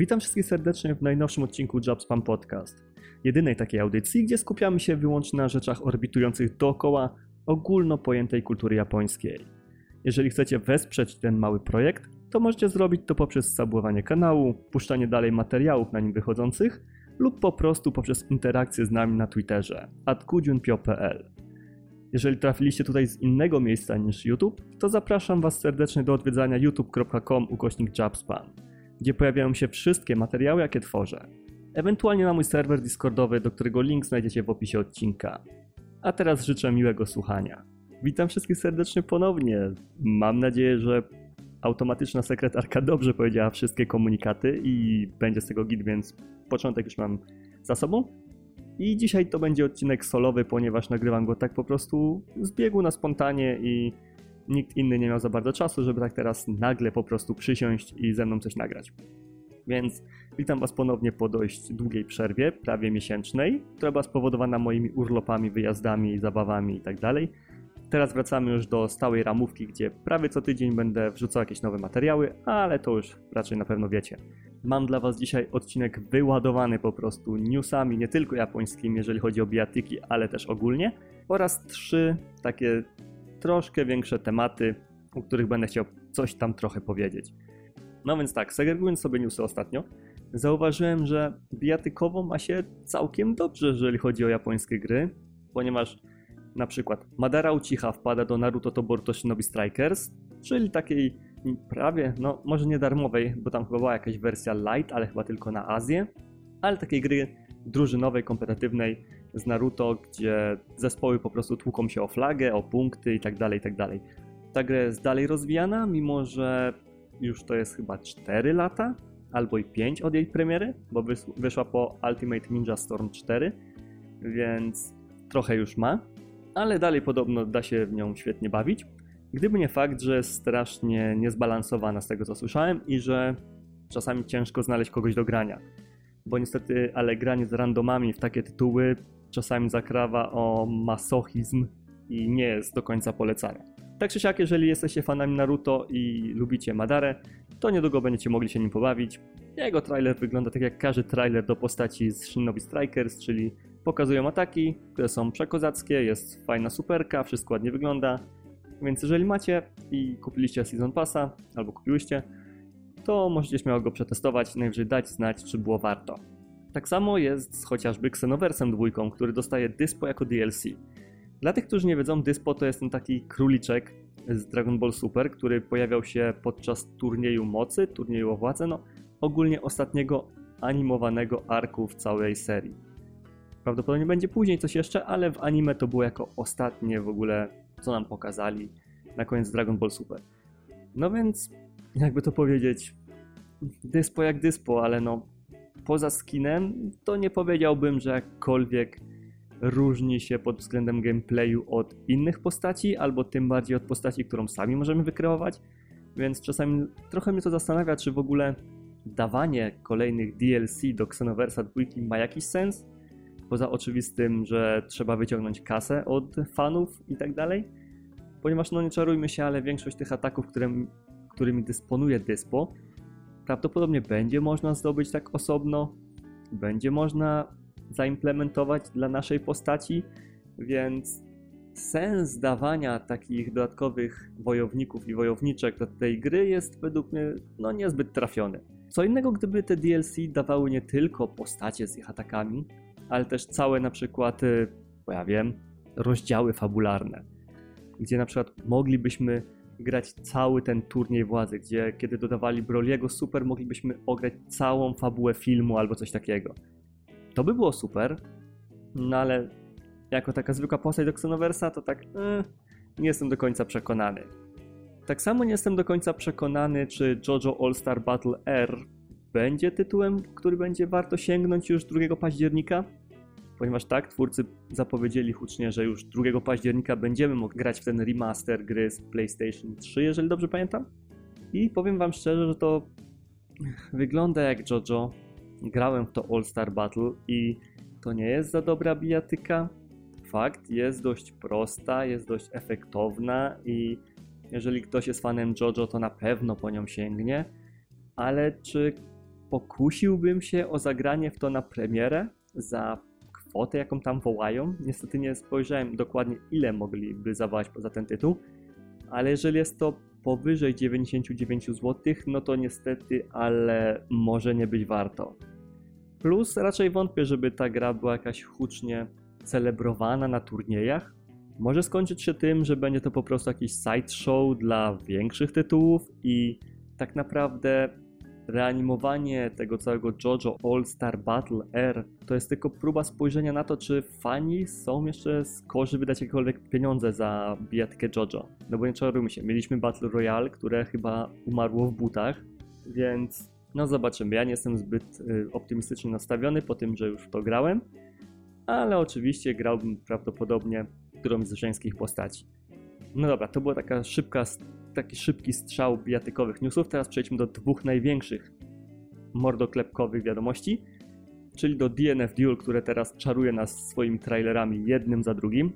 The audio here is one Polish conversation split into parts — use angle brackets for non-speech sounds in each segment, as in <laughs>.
Witam wszystkich serdecznie w najnowszym odcinku JobSpam Podcast. Jedynej takiej audycji, gdzie skupiamy się wyłącznie na rzeczach orbitujących dookoła ogólno pojętej kultury japońskiej. Jeżeli chcecie wesprzeć ten mały projekt, to możecie zrobić to poprzez subłowanie kanału, puszczanie dalej materiałów na nim wychodzących lub po prostu poprzez interakcję z nami na Twitterze @kudziunpio.pl. Jeżeli trafiliście tutaj z innego miejsca niż YouTube, to zapraszam Was serdecznie do odwiedzania youtube.com ukośnik gdzie pojawiają się wszystkie materiały, jakie tworzę. Ewentualnie na mój serwer Discordowy, do którego link znajdziecie w opisie odcinka. A teraz życzę miłego słuchania. Witam wszystkich serdecznie ponownie. Mam nadzieję, że automatyczna sekretarka dobrze powiedziała wszystkie komunikaty i będzie z tego git, więc początek już mam za sobą. I dzisiaj to będzie odcinek solowy, ponieważ nagrywam go tak po prostu z biegu na spontanie i nikt inny nie miał za bardzo czasu, żeby tak teraz nagle po prostu przysiąść i ze mną coś nagrać. Więc witam Was ponownie po dość długiej przerwie, prawie miesięcznej, która była spowodowana moimi urlopami, wyjazdami, zabawami itd. Tak teraz wracamy już do stałej ramówki, gdzie prawie co tydzień będę wrzucał jakieś nowe materiały, ale to już raczej na pewno wiecie. Mam dla Was dzisiaj odcinek wyładowany po prostu newsami, nie tylko japońskimi, jeżeli chodzi o bijatyki, ale też ogólnie, oraz trzy takie troszkę większe tematy, o których będę chciał coś tam trochę powiedzieć. No więc tak, segregując sobie newsy ostatnio, zauważyłem, że bijatykowo ma się całkiem dobrze, jeżeli chodzi o japońskie gry, ponieważ na przykład Madara Uchiha wpada do Naruto to Boruto Shinobi Strikers, czyli takiej prawie, no może nie darmowej, bo tam chyba była jakaś wersja light, ale chyba tylko na Azję, ale takiej gry drużynowej, kompetytywnej, z Naruto, gdzie zespoły po prostu tłuką się o flagę, o punkty itd., tak itd. Tak Ta gra jest dalej rozwijana, mimo że już to jest chyba 4 lata, albo i 5 od jej premiery, bo wyszła po Ultimate Ninja Storm 4, więc trochę już ma, ale dalej podobno da się w nią świetnie bawić. Gdyby nie fakt, że jest strasznie niezbalansowana z tego co słyszałem i że czasami ciężko znaleźć kogoś do grania. Bo niestety, ale granie z randomami w takie tytuły czasami zakrawa o masochizm i nie jest do końca polecania. Tak czy siak, jeżeli jesteście fanami Naruto i lubicie Madarę, to niedługo będziecie mogli się nim pobawić. Jego trailer wygląda tak jak każdy trailer do postaci z Shinobi Strikers, czyli pokazują ataki, które są przekozackie, jest fajna superka, wszystko ładnie wygląda. Więc jeżeli macie i kupiliście Season Passa, albo kupiłyście, to możecie śmiało go przetestować, najwyżej dać znać, czy było warto. Tak samo jest z chociażby Xenoversem dwójką, który dostaje Dyspo jako DLC. Dla tych, którzy nie wiedzą, Dyspo to jest ten taki króliczek z Dragon Ball Super, który pojawiał się podczas turnieju mocy, turnieju o władzę, no ogólnie ostatniego animowanego arku w całej serii. Prawdopodobnie będzie później coś jeszcze, ale w anime to było jako ostatnie w ogóle, co nam pokazali na koniec Dragon Ball Super. No więc, jakby to powiedzieć, dyspo jak dyspo, ale no poza skinem, to nie powiedziałbym, że jakkolwiek różni się pod względem gameplayu od innych postaci, albo tym bardziej od postaci, którą sami możemy wykreować. Więc czasami trochę mnie to zastanawia, czy w ogóle dawanie kolejnych DLC do Xenoversa 2 ma jakiś sens. Poza oczywistym, że trzeba wyciągnąć kasę od fanów i tak dalej. Ponieważ no nie czarujmy się, ale większość tych ataków, którymi, którymi dysponuje Dyspo, prawdopodobnie będzie można zdobyć tak osobno, będzie można zaimplementować dla naszej postaci, więc sens dawania takich dodatkowych wojowników i wojowniczek do tej gry jest według mnie no, niezbyt trafiony. Co innego, gdyby te DLC dawały nie tylko postacie z ich atakami, ale też całe na przykład, y, bo ja wiem, rozdziały fabularne, gdzie na przykład moglibyśmy grać cały ten turniej władzy, gdzie kiedy dodawali Broliego super, moglibyśmy ograć całą fabułę filmu albo coś takiego. To by było super, no ale jako taka zwykła postać do Xenoversa, to tak eh, nie jestem do końca przekonany. Tak samo nie jestem do końca przekonany, czy JoJo All-Star Battle R będzie tytułem, który będzie warto sięgnąć już 2 października, ponieważ tak, twórcy zapowiedzieli hucznie, że już 2 października będziemy mogli grać w ten remaster gry z PlayStation 3, jeżeli dobrze pamiętam. I powiem wam szczerze, że to <laughs> wygląda jak JoJo. Grałem w to All Star Battle i to nie jest za dobra bijatyka. Fakt, jest dość prosta, jest dość efektowna i jeżeli ktoś jest fanem JoJo, to na pewno po nią sięgnie. Ale czy pokusiłbym się o zagranie w to na premierę za kwotę, jaką tam wołają. Niestety nie spojrzałem dokładnie, ile mogliby zawołać za ten tytuł, ale jeżeli jest to powyżej 99 zł, no to niestety, ale może nie być warto. Plus raczej wątpię, żeby ta gra była jakaś hucznie celebrowana na turniejach. Może skończyć się tym, że będzie to po prostu jakiś sideshow dla większych tytułów i tak naprawdę reanimowanie tego całego JoJo All Star Battle R to jest tylko próba spojrzenia na to, czy fani są jeszcze skorzy wydać jakiekolwiek pieniądze za bijatkę JoJo. No bo nie czarujmy się, mieliśmy Battle Royale, które chyba umarło w butach, więc no zobaczymy. Ja nie jestem zbyt y, optymistycznie nastawiony po tym, że już to grałem, ale oczywiście grałbym prawdopodobnie którąś z żeńskich postaci. No dobra, to była taka szybka taki szybki strzał bijatykowych newsów. Teraz przejdźmy do dwóch największych mordoklepkowych wiadomości, czyli do DNF Duel, które teraz czaruje nas swoimi trailerami jednym za drugim,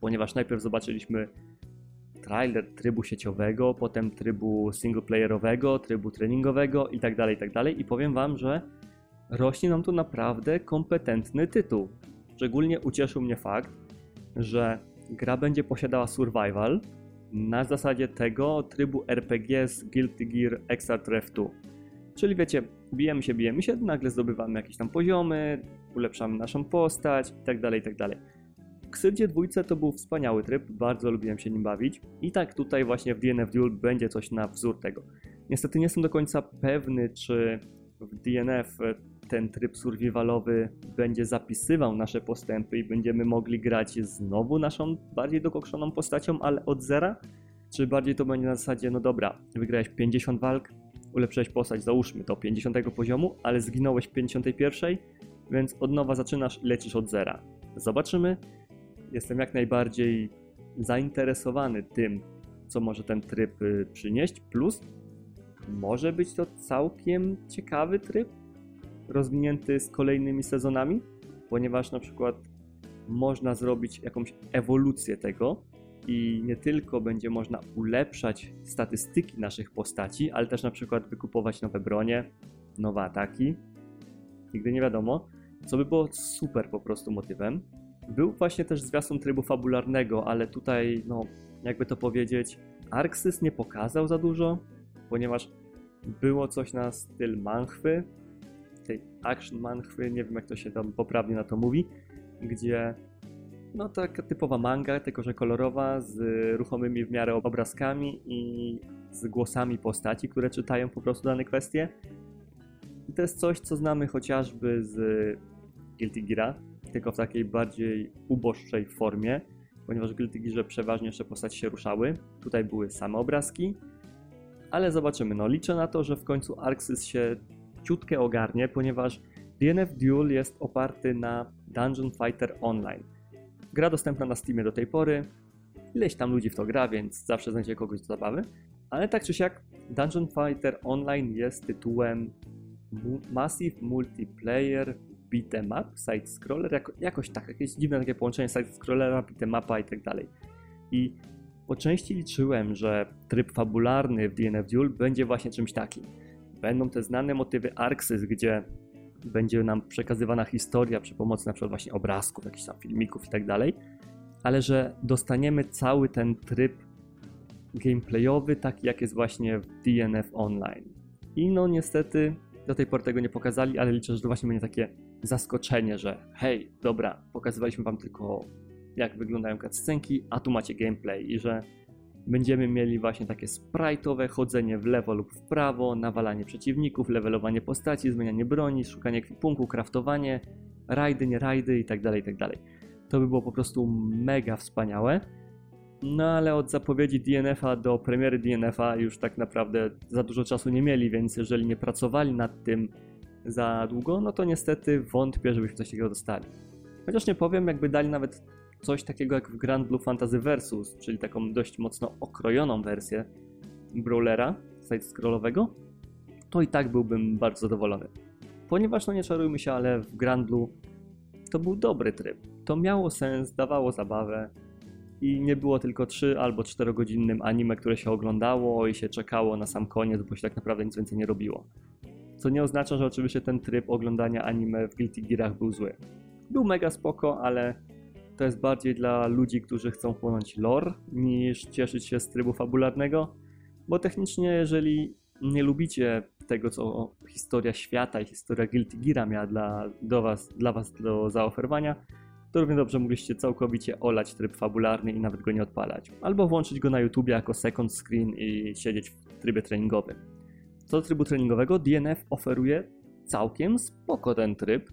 ponieważ najpierw zobaczyliśmy trailer trybu sieciowego, potem trybu singleplayerowego, trybu treningowego itd., tak itd. Tak i powiem Wam, że rośnie nam tu naprawdę kompetentny tytuł. Szczególnie ucieszył mnie fakt, że gra będzie posiadała survival, na zasadzie tego trybu RPG z Guilty Gear Rev 2. Czyli wiecie, bijemy się, bijemy się, nagle zdobywamy jakieś tam poziomy, ulepszamy naszą postać itd., tak itd. Tak w Ksyrdzie dwójce to był wspaniały tryb, bardzo lubiłem się nim bawić i tak tutaj właśnie w DNF Duel będzie coś na wzór tego. Niestety nie jestem do końca pewny, czy w DNF ten tryb survivalowy będzie zapisywał nasze postępy i będziemy mogli grać znowu naszą bardziej dokokszoną postacią, ale od zera? Czy bardziej to będzie na zasadzie, no dobra, wygrałeś 50 walk, ulepszyłeś postać, załóżmy do 50 poziomu, ale zginąłeś w 51, więc od nowa zaczynasz i lecisz od zera. Zobaczymy. Jestem jak najbardziej zainteresowany tym, co może ten tryb y, przynieść, plus może być to całkiem ciekawy tryb, rozwinięty z kolejnymi sezonami, ponieważ na przykład można zrobić jakąś ewolucję tego i nie tylko będzie można ulepszać statystyki naszych postaci, ale też na przykład wykupować nowe bronie, nowe ataki. Nigdy nie wiadomo, co by było super po prostu motywem. Był właśnie też zwiastun trybu fabularnego, ale tutaj, no, jakby to powiedzieć, Arxis nie pokazał za dużo, ponieważ było coś na styl manchwy, action manchwy, nie wiem jak to się tam poprawnie na to mówi, gdzie no taka typowa manga, tylko że kolorowa, z ruchomymi w miarę obrazkami i z głosami postaci, które czytają po prostu dane kwestie. I to jest coś, co znamy chociażby z Guilty Gear, tylko w takiej bardziej uboższej formie, ponieważ w Guilty Gearze przeważnie jeszcze postaci się ruszały. Tutaj były same obrazki, ale zobaczymy. No liczę na to, że w końcu Arxis się ciutkę ogarnie, ponieważ DNF Duel jest oparty na Dungeon Fighter Online. Gra dostępna na Steamie do tej pory, ileś tam ludzi w to gra, więc zawsze znajdzie kogoś do zabawy. Ale tak czy siak, Dungeon Fighter Online jest tytułem Massive Multiplayer Beat'em Up, Side Scroller, jako, jakoś tak, jakieś dziwne takie połączenie Side Scrollera, Beat'em Upa i tak dalej. I po części liczyłem, że tryb fabularny w DNF Duel będzie właśnie czymś takim. Będą te znane motywy Arxis, gdzie będzie nam przekazywana historia przy pomocy na przykład właśnie obrazków, jakichś tam filmików i tak dalej, ale że dostaniemy cały ten tryb gameplayowy, taki jak jest właśnie w DNF Online. I no niestety do tej pory tego nie pokazali, ale liczę, że to właśnie będzie takie zaskoczenie, że hej, dobra, pokazywaliśmy wam tylko jak wyglądają cutscenki, a tu macie gameplay i że Będziemy mieli właśnie takie sprite'owe chodzenie w lewo lub w prawo, nawalanie przeciwników, levelowanie postaci, zmienianie broni, szukanie ekwipunku, kraftowanie, rajdy, nie rajdy itd., tak itd. Tak to by było po prostu mega wspaniałe. No ale od zapowiedzi DNF-a do premiery DNF-a już tak naprawdę za dużo czasu nie mieli, więc jeżeli nie pracowali nad tym za długo, no to niestety wątpię, żebyśmy coś takiego dostali. Chociaż nie powiem, jakby dali nawet coś takiego jak w Grand Blue Fantasy Versus, czyli taką dość mocno okrojoną wersję brawlera side-scrollowego, to i tak byłbym bardzo zadowolony. Ponieważ, no nie czarujmy się, ale w Grand Blue to był dobry tryb. To miało sens, dawało zabawę i nie było tylko 3 albo 4 godzinnym anime, które się oglądało i się czekało na sam koniec, bo się tak naprawdę nic więcej nie robiło. Co nie oznacza, że oczywiście ten tryb oglądania anime w Guilty Gearach był zły. Był mega spoko, ale to jest bardziej dla ludzi, którzy chcą płynąć lore, niż cieszyć się z trybu fabularnego, bo technicznie jeżeli nie lubicie tego, co historia świata i historia Guilty Geara miała dla, do was, dla was do zaoferowania, to równie dobrze mogliście całkowicie olać tryb fabularny i nawet go nie odpalać. Albo włączyć go na YouTube jako second screen i siedzieć w trybie treningowym. Co do trybu treningowego, DNF oferuje całkiem spoko ten tryb,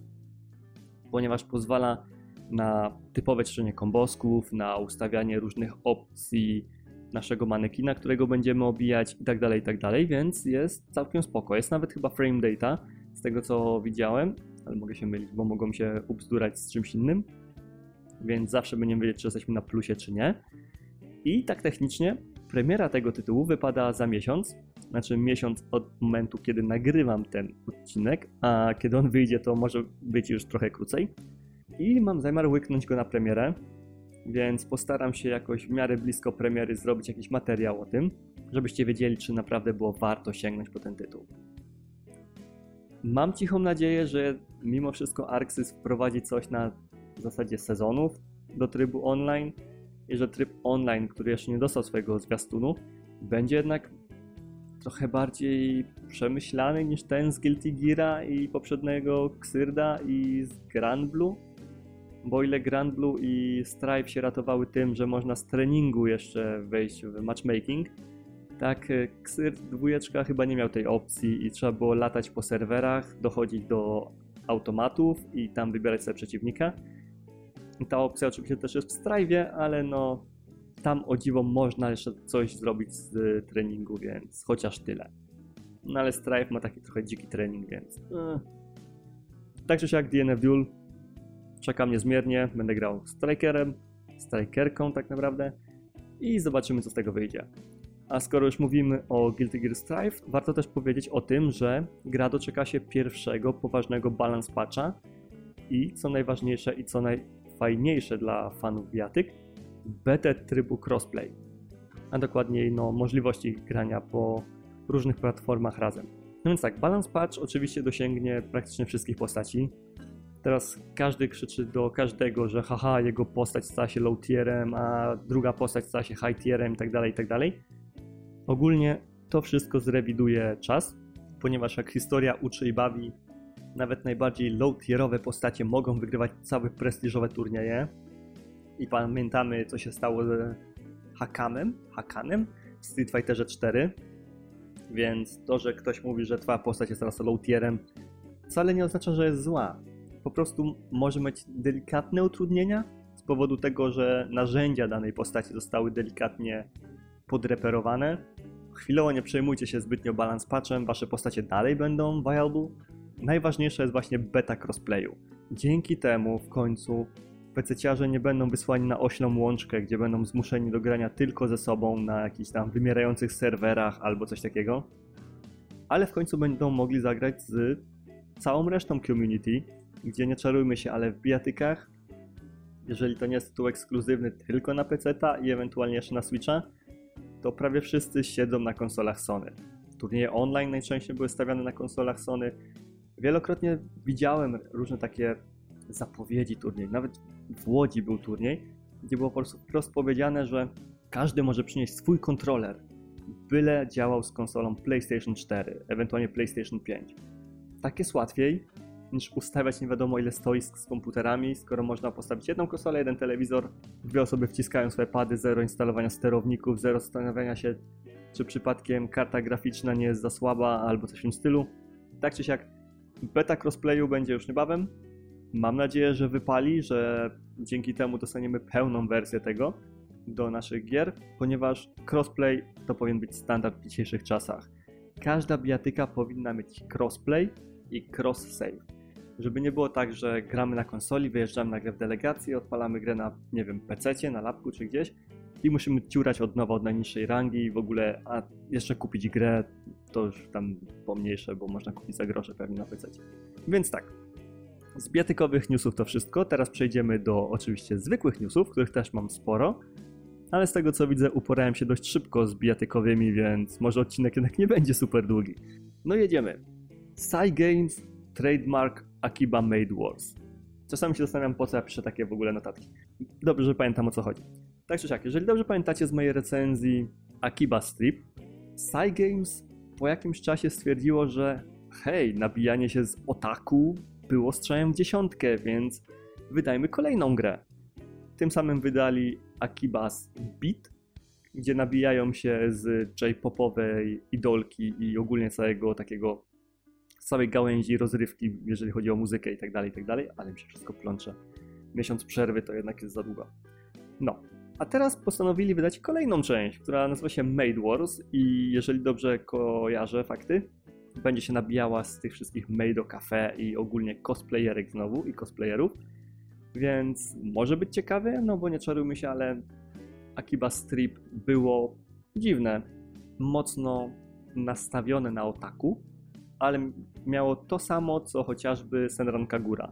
ponieważ pozwala na typowe ćwiczenie kombosków, na ustawianie różnych opcji naszego manekina, którego będziemy obijać i tak dalej, i tak dalej, więc jest całkiem spoko. Jest nawet chyba frame data, z tego co widziałem, ale mogę się mylić, bo mogą się ubzdurać z czymś innym, więc zawsze będziemy wiedzieć, czy jesteśmy na plusie, czy nie. I tak technicznie premiera tego tytułu wypada za miesiąc, znaczy miesiąc od momentu, kiedy nagrywam ten odcinek, a kiedy on wyjdzie, to może być już trochę krócej. I mam zamiar łyknąć go na premierę, więc postaram się jakoś w miarę blisko premiery zrobić jakiś materiał o tym, żebyście wiedzieli, czy naprawdę było warto sięgnąć po ten tytuł. Mam cichą nadzieję, że mimo wszystko Arxis wprowadzi coś na zasadzie sezonów do trybu online i że tryb online, który jeszcze nie dostał swojego zwiastunu, będzie jednak trochę bardziej przemyślany niż ten z Guilty Geara i poprzedniego Xyrda i z Grand Blue bo ile Grand Blue i Strive się ratowały tym, że można z treningu jeszcze wejść w matchmaking, tak e, Xyr 2 chyba nie miał tej opcji i trzeba było latać po serwerach, dochodzić do automatów i tam wybierać sobie przeciwnika. Ta opcja oczywiście też jest w Strive, ale no tam o dziwo można jeszcze coś zrobić z treningu, więc chociaż tyle. No ale Strive ma taki trochę dziki trening, więc... Eh. Tak czy siak DNF Duel czekam niezmiernie, będę grał strikerem, strikerką tak naprawdę i zobaczymy co z tego wyjdzie. A skoro już mówimy o Guilty Gear Strive, warto też powiedzieć o tym, że gra doczeka się pierwszego poważnego balance patcha i co najważniejsze i co najfajniejsze dla fanów biatyk, betę trybu crossplay, a dokładniej no, możliwości grania po różnych platformach razem. No więc tak, balance patch oczywiście dosięgnie praktycznie wszystkich postaci, Teraz każdy krzyczy do każdego, że haha, jego postać stała się low tierem, a druga postać stała się high tierem itd., tak itd. Tak Ogólnie to wszystko zrewiduje czas, ponieważ jak historia uczy i bawi, nawet najbardziej low tierowe postacie mogą wygrywać całe prestiżowe turnieje. I pamiętamy, co się stało z Hakanem, Hakanem w Street Fighterze 4. Więc to, że ktoś mówi, że twoja postać jest teraz low tierem, wcale nie oznacza, że jest zła po prostu może mieć delikatne utrudnienia z powodu tego, że narzędzia danej postaci zostały delikatnie podreperowane. Chwilowo nie przejmujcie się zbytnio balance patchem, wasze postacie dalej będą viable. Najważniejsze jest właśnie beta crossplayu. Dzięki temu w końcu pececiarze nie będą wysłani na oślą łączkę, gdzie będą zmuszeni do grania tylko ze sobą na jakichś tam wymierających serwerach albo coś takiego, ale w końcu będą mogli zagrać z całą resztą community, gdzie nie czarujmy się, ale w bijatykach, jeżeli to nie jest tytuł ekskluzywny tylko na PC i ewentualnie jeszcze na Switcha, to prawie wszyscy siedzą na konsolach Sony. Turnieje online najczęściej były stawiane na konsolach Sony. Wielokrotnie widziałem różne takie zapowiedzi turniej. Nawet w Łodzi był turniej, gdzie było po prostu wprost powiedziane, że każdy może przynieść swój kontroler, byle działał z konsolą PlayStation 4, ewentualnie PlayStation 5. Tak jest łatwiej, niż ustawiać nie wiadomo ile stoisk z komputerami, skoro można postawić jedną konsolę, jeden telewizor, dwie osoby wciskają swoje pady, zero instalowania sterowników, zero zastanawiania się, czy przypadkiem karta graficzna nie jest za słaba albo coś w tym stylu. Tak czy siak, beta crossplayu będzie już niebawem. Mam nadzieję, że wypali, że dzięki temu dostaniemy pełną wersję tego do naszych gier, ponieważ crossplay to powinien być standard w dzisiejszych czasach. Każda bijatyka powinna mieć crossplay i cross save żeby nie było tak, że gramy na konsoli, wyjeżdżamy na grę w delegacji, odpalamy grę na, nie wiem, PC, na lapku czy gdzieś i musimy ciurać od nowa od najniższej rangi i w ogóle, a jeszcze kupić grę, to już tam pomniejsze, bo można kupić za grosze pewnie na PC. Więc tak, z biatykowych newsów to wszystko. Teraz przejdziemy do oczywiście zwykłych newsów, których też mam sporo. Ale z tego co widzę, uporałem się dość szybko z biatykowymi, więc może odcinek jednak nie będzie super długi. No jedziemy. Cygames Trademark Akiba Made Wars. Czasami się zastanawiam, po co ja piszę takie w ogóle notatki. Dobrze, że pamiętam o co chodzi. Tak czy siak, jeżeli dobrze pamiętacie z mojej recenzji Akiba Strip, Cygames po jakimś czasie stwierdziło, że hej, nabijanie się z otaku było strzałem w dziesiątkę, więc wydajmy kolejną grę. Tym samym wydali Akiba's Beat, gdzie nabijają się z J-popowej idolki i ogólnie całego takiego całej gałęzi rozrywki, jeżeli chodzi o muzykę i tak dalej, i tak dalej, ale mi się wszystko plącze. Miesiąc przerwy to jednak jest za długo. No, a teraz postanowili wydać kolejną część, która nazywa się Made Wars i jeżeli dobrze kojarzę fakty, będzie się nabijała z tych wszystkich Made Cafe i ogólnie cosplayerek znowu i cosplayerów. Więc może być ciekawe, no bo nie czarujmy się, ale Akiba Strip było dziwne, mocno nastawione na otaku, ale miało to samo, co chociażby Senran Kagura.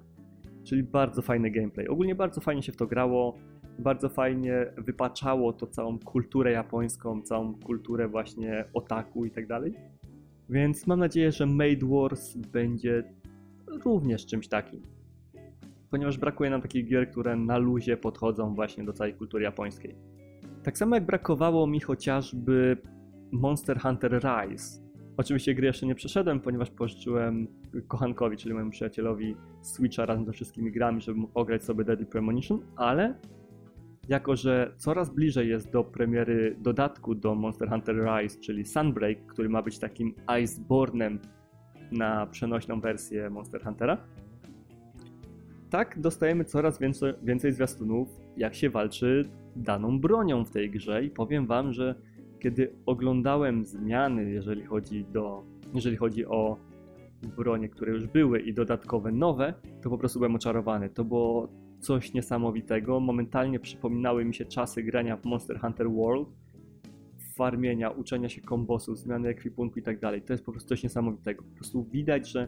Czyli bardzo fajny gameplay. Ogólnie bardzo fajnie się w to grało, bardzo fajnie wypaczało to całą kulturę japońską, całą kulturę właśnie otaku i tak dalej. Więc mam nadzieję, że Made Wars będzie również czymś takim. Ponieważ brakuje nam takich gier, które na luzie podchodzą właśnie do całej kultury japońskiej. Tak samo jak brakowało mi chociażby Monster Hunter Rise. Oczywiście gry jeszcze nie przeszedłem, ponieważ pożyczyłem kochankowi, czyli mojemu przyjacielowi Switcha razem ze wszystkimi grami, żeby mógł ograć sobie Deadly Premonition, ale jako że coraz bliżej jest do premiery dodatku do Monster Hunter Rise, czyli Sunbreak, który ma być takim Icebornem na przenośną wersję Monster Huntera, tak dostajemy coraz więcej, więcej zwiastunów, jak się walczy daną bronią w tej grze i powiem wam, że kiedy oglądałem zmiany, jeżeli chodzi, do, jeżeli chodzi o bronie, które już były i dodatkowe nowe, to po prostu byłem oczarowany. To było coś niesamowitego. Momentalnie przypominały mi się czasy grania w Monster Hunter World, farmienia, uczenia się kombosów, zmiany ekwipunku i tak dalej. To jest po prostu coś niesamowitego. Po prostu widać, że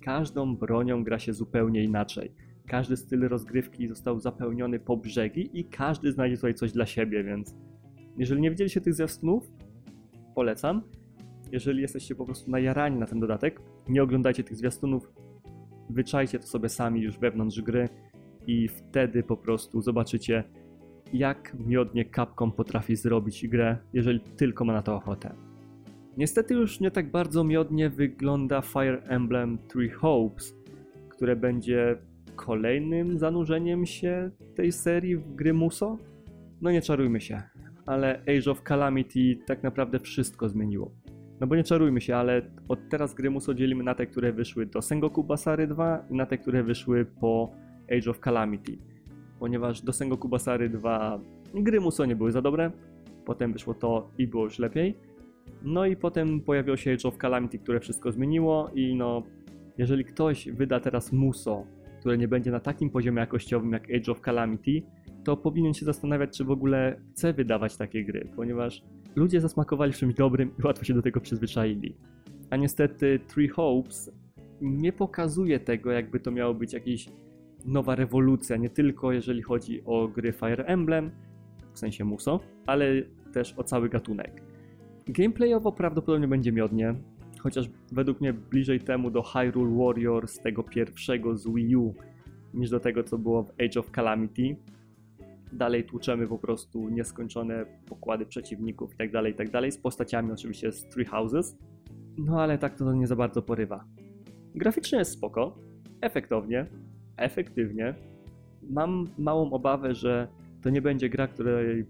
każdą bronią gra się zupełnie inaczej. Każdy styl rozgrywki został zapełniony po brzegi i każdy znajdzie tutaj coś dla siebie, więc jeżeli nie widzieliście tych zwiastunów, polecam. Jeżeli jesteście po prostu najarani na ten dodatek, nie oglądajcie tych zwiastunów, wyczajcie to sobie sami już wewnątrz gry i wtedy po prostu zobaczycie, jak miodnie Capcom potrafi zrobić grę, jeżeli tylko ma na to ochotę. Niestety już nie tak bardzo miodnie wygląda Fire Emblem Three Hopes, które będzie kolejnym zanurzeniem się tej serii w gry Muso. No nie czarujmy się, ale Age of Calamity tak naprawdę wszystko zmieniło. No bo nie czarujmy się, ale od teraz gry Muso dzielimy na te, które wyszły do Sengoku Basary 2 i na te, które wyszły po Age of Calamity. Ponieważ do Sengoku Basary 2 gry Muso nie były za dobre, potem wyszło to i było już lepiej. No i potem pojawiło się Age of Calamity, które wszystko zmieniło i no, jeżeli ktoś wyda teraz Muso, które nie będzie na takim poziomie jakościowym jak Age of Calamity, to powinien się zastanawiać, czy w ogóle chce wydawać takie gry, ponieważ ludzie zasmakowali czymś dobrym i łatwo się do tego przyzwyczaili. A niestety Three Hopes nie pokazuje tego, jakby to miało być jakiś nowa rewolucja, nie tylko jeżeli chodzi o gry Fire Emblem, w sensie Muso, ale też o cały gatunek. Gameplayowo prawdopodobnie będzie miodnie, chociaż według mnie bliżej temu do Hyrule Warriors tego pierwszego z Wii U niż do tego, co było w Age of Calamity. Dalej tłuczemy po prostu nieskończone pokłady przeciwników itd., tak itd., tak z postaciami oczywiście z Three Houses. No ale tak to nie za bardzo porywa. Graficznie jest spoko, efektownie, efektywnie. Mam małą obawę, że to nie będzie gra, której,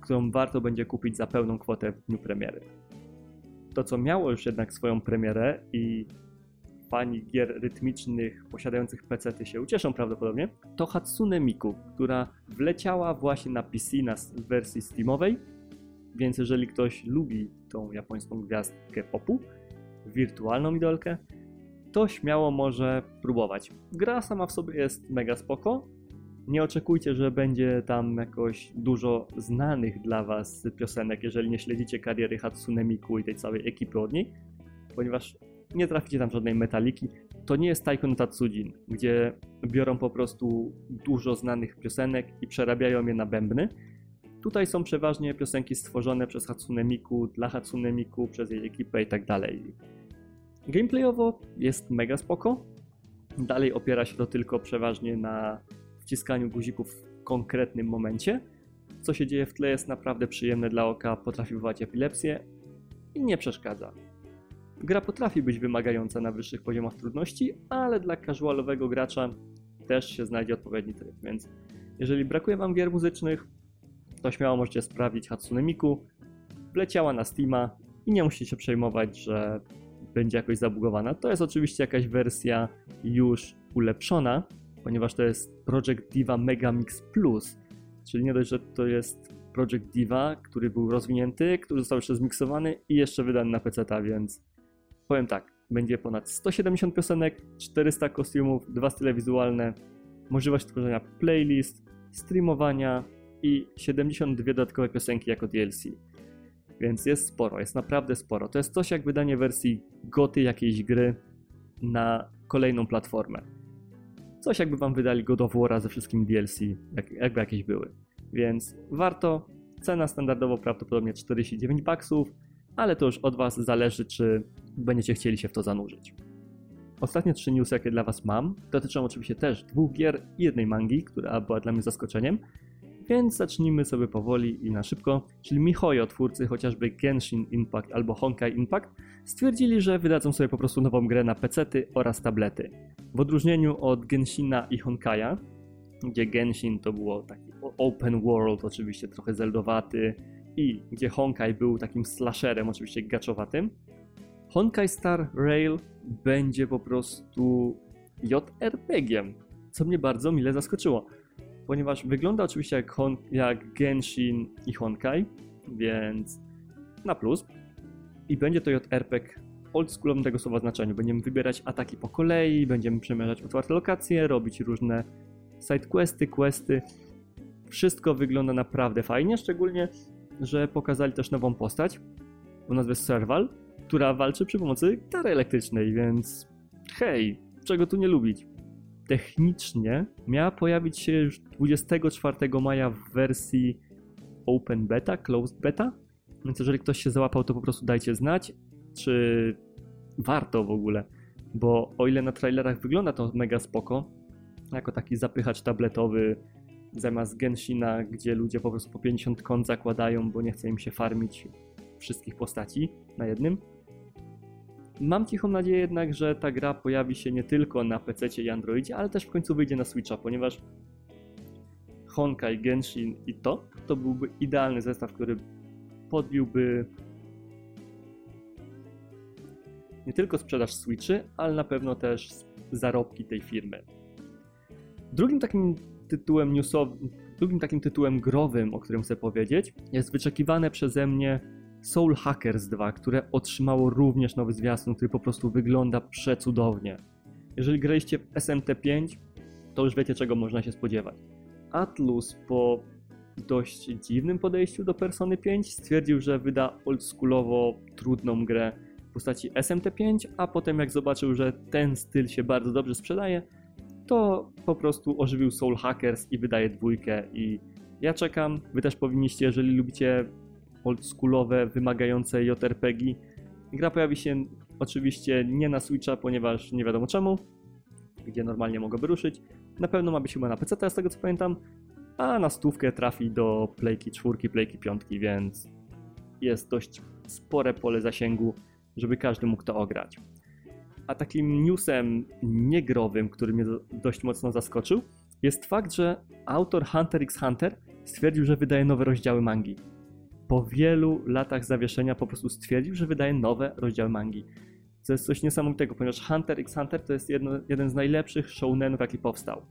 którą warto będzie kupić za pełną kwotę w dniu premiery. To, co miało już jednak swoją premierę i fani gier rytmicznych posiadających PC się ucieszą prawdopodobnie, to Hatsune Miku, która wleciała właśnie na PC na wersji Steamowej, więc jeżeli ktoś lubi tą japońską gwiazdkę popu, wirtualną idolkę, to śmiało może próbować. Gra sama w sobie jest mega spoko. Nie oczekujcie, że będzie tam jakoś dużo znanych dla Was piosenek, jeżeli nie śledzicie kariery Hatsune Miku i tej całej ekipy od niej, ponieważ nie traficie tam żadnej metaliki. To nie jest Taiko Tatsujin, gdzie biorą po prostu dużo znanych piosenek i przerabiają je na bębny. Tutaj są przeważnie piosenki stworzone przez Hatsune Miku, dla Hatsune Miku, przez jej ekipę i tak dalej Gameplayowo jest mega spoko. Dalej opiera się to tylko przeważnie na wciskaniu guzików w konkretnym momencie. Co się dzieje w tle jest naprawdę przyjemne dla oka, potrafi wywołać epilepsję i nie przeszkadza. Gra potrafi być wymagająca na wyższych poziomach trudności, ale dla casualowego gracza też się znajdzie odpowiedni tryb, więc jeżeli brakuje Wam gier muzycznych, to śmiało możecie sprawić Hatsune Miku, wleciała na Steama i nie musicie się przejmować, że będzie jakoś zabugowana. To jest oczywiście jakaś wersja już ulepszona, ponieważ to jest Project Diva Megamix Plus, czyli nie dość, że to jest Project Diva, który był rozwinięty, który został jeszcze zmiksowany i jeszcze wydany na PC, więc powiem tak, będzie ponad 170 piosenek, 400 kostiumów, dwa style wizualne, możliwość tworzenia playlist, streamowania i 72 dodatkowe piosenki jako DLC. Więc jest sporo, jest naprawdę sporo. To jest coś jak wydanie wersji goty jakiejś gry na kolejną platformę. Coś jakby wam wydali God of ze wszystkim DLC, jak, jakby jakieś były. Więc warto. Cena standardowo prawdopodobnie 49 baksów, ale to już od was zależy, czy będziecie chcieli się w to zanurzyć. Ostatnie trzy newsy, jakie dla was mam, dotyczą oczywiście też dwóch gier i jednej mangi, która była dla mnie zaskoczeniem. Więc zacznijmy sobie powoli i na szybko. Czyli MiHoYo, twórcy chociażby Genshin Impact albo Honkai Impact, stwierdzili, że wydadzą sobie po prostu nową grę na pecety oraz tablety. W odróżnieniu od Genshina i Honkai'a, gdzie Genshin to było taki open world, oczywiście trochę zeldowaty, i gdzie Honkai był takim slasherem, oczywiście gaczowatym, Honkai Star Rail będzie po prostu JRPG-iem, co mnie bardzo mile zaskoczyło ponieważ wygląda oczywiście jak, Hon jak Genshin i Honkai, więc na plus. I będzie to JRPG oldschoolowym tego słowa znaczeniu. Będziemy wybierać ataki po kolei, będziemy przemierzać otwarte lokacje, robić różne sidequesty, questy. Wszystko wygląda naprawdę fajnie, szczególnie, że pokazali też nową postać o nazwie Serval, która walczy przy pomocy gitary elektrycznej, więc hej, czego tu nie lubić? technicznie miała pojawić się już 24 maja w wersji Open Beta, Closed Beta. Więc jeżeli ktoś się załapał, to po prostu dajcie znać, czy warto w ogóle. Bo o ile na trailerach wygląda to mega spoko, jako taki zapychacz tabletowy zamiast Genshina, gdzie ludzie po prostu po 50 kont zakładają, bo nie chce im się farmić wszystkich postaci na jednym, Mam cichą nadzieję jednak, że ta gra pojawi się nie tylko na PC i Androidzie, ale też w końcu wyjdzie na Switcha, ponieważ Honkai, Genshin i to, to byłby idealny zestaw, który podbiłby nie tylko sprzedaż Switchy, ale na pewno też zarobki tej firmy. Drugim takim tytułem newsowym, drugim takim tytułem growym, o którym chcę powiedzieć, jest wyczekiwane przeze mnie Soul Hackers 2, które otrzymało również nowy zwiastun, który po prostu wygląda przecudownie. Jeżeli graliście w SMT5, to już wiecie czego można się spodziewać. Atlus po dość dziwnym podejściu do Persony 5 stwierdził, że wyda oldschoolowo trudną grę w postaci SMT5, a potem jak zobaczył, że ten styl się bardzo dobrze sprzedaje, to po prostu ożywił Soul Hackers i wydaje dwójkę i ja czekam, wy też powinniście, jeżeli lubicie oldschoolowe, wymagające JRPG. Gra pojawi się oczywiście nie na Switcha, ponieważ nie wiadomo czemu, gdzie normalnie mogłoby ruszyć. Na pewno ma być chyba na PC, z tego co pamiętam, a na stówkę trafi do Playki 4, Playki 5, więc jest dość spore pole zasięgu, żeby każdy mógł to ograć. A takim newsem niegrowym, który mnie dość mocno zaskoczył, jest fakt, że autor Hunter x Hunter stwierdził, że wydaje nowe rozdziały mangi po wielu latach zawieszenia po prostu stwierdził, że wydaje nowe rozdziały mangi. To jest coś niesamowitego, ponieważ Hunter x Hunter to jest jedno, jeden z najlepszych shounenów, jaki powstał.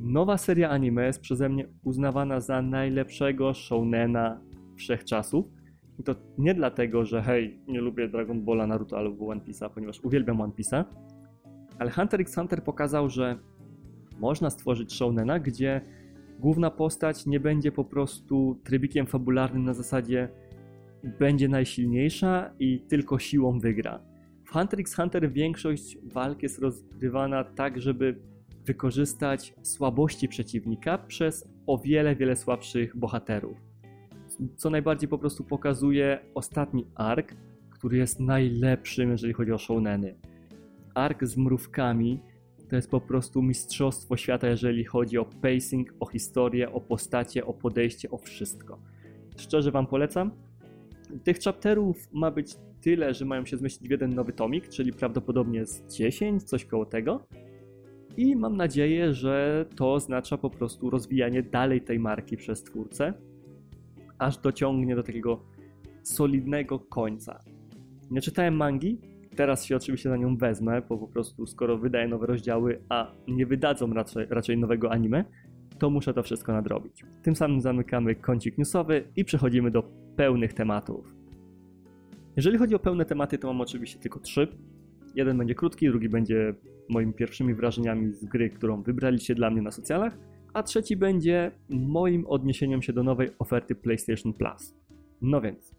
Nowa seria anime jest przeze mnie uznawana za najlepszego shounena wszechczasów. I to nie dlatego, że hej, nie lubię Dragon Balla, Naruto albo One Piece'a, ponieważ uwielbiam One Piece'a, ale Hunter x Hunter pokazał, że można stworzyć shounena, gdzie główna postać nie będzie po prostu trybikiem fabularnym na zasadzie będzie najsilniejsza i tylko siłą wygra. W Hunter x Hunter większość walk jest rozgrywana tak, żeby wykorzystać słabości przeciwnika przez o wiele, wiele słabszych bohaterów. Co najbardziej po prostu pokazuje ostatni ark, który jest najlepszym, jeżeli chodzi o shouneny. Ark z mrówkami to jest po prostu mistrzostwo świata, jeżeli chodzi o pacing, o historię, o postacie, o podejście, o wszystko. Szczerze Wam polecam. Tych chapterów ma być tyle, że mają się zmieścić w jeden nowy tomik, czyli prawdopodobnie z 10, coś koło tego. I mam nadzieję, że to oznacza po prostu rozwijanie dalej tej marki przez twórcę, aż dociągnie do takiego solidnego końca. Nie czytałem mangi, teraz się oczywiście za nią wezmę, bo po prostu skoro wydaję nowe rozdziały, a nie wydadzą raczej, raczej nowego anime, to muszę to wszystko nadrobić. Tym samym zamykamy kącik newsowy i przechodzimy do pełnych tematów. Jeżeli chodzi o pełne tematy, to mam oczywiście tylko trzy. Jeden będzie krótki, drugi będzie moimi pierwszymi wrażeniami z gry, którą wybraliście dla mnie na socjalach, a trzeci będzie moim odniesieniem się do nowej oferty PlayStation Plus. No więc,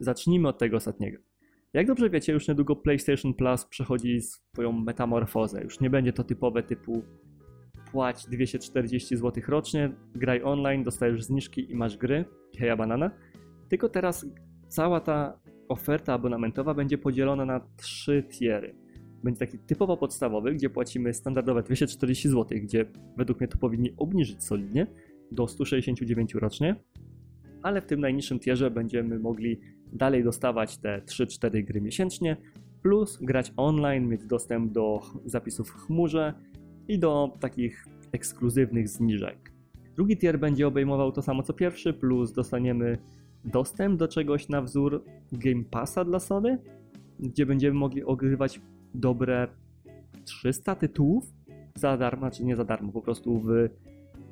zacznijmy od tego ostatniego. Jak dobrze wiecie, już niedługo PlayStation Plus przechodzi swoją metamorfozę. Już nie będzie to typowe typu płać 240 zł rocznie, graj online, dostajesz zniżki i masz gry, heja banana. Tylko teraz cała ta oferta abonamentowa będzie podzielona na trzy tiery. Będzie taki typowo podstawowy, gdzie płacimy standardowe 240 zł, gdzie według mnie to powinni obniżyć solidnie do 169 rocznie, ale w tym najniższym tierze będziemy mogli dalej dostawać te 3-4 gry miesięcznie, plus grać online, mieć dostęp do zapisów w chmurze i do takich ekskluzywnych zniżek. Drugi tier będzie obejmował to samo co pierwszy, plus dostaniemy dostęp do czegoś na wzór Game Passa dla Sony, gdzie będziemy mogli ogrywać dobre 300 tytułów za darmo, czy nie za darmo, po prostu w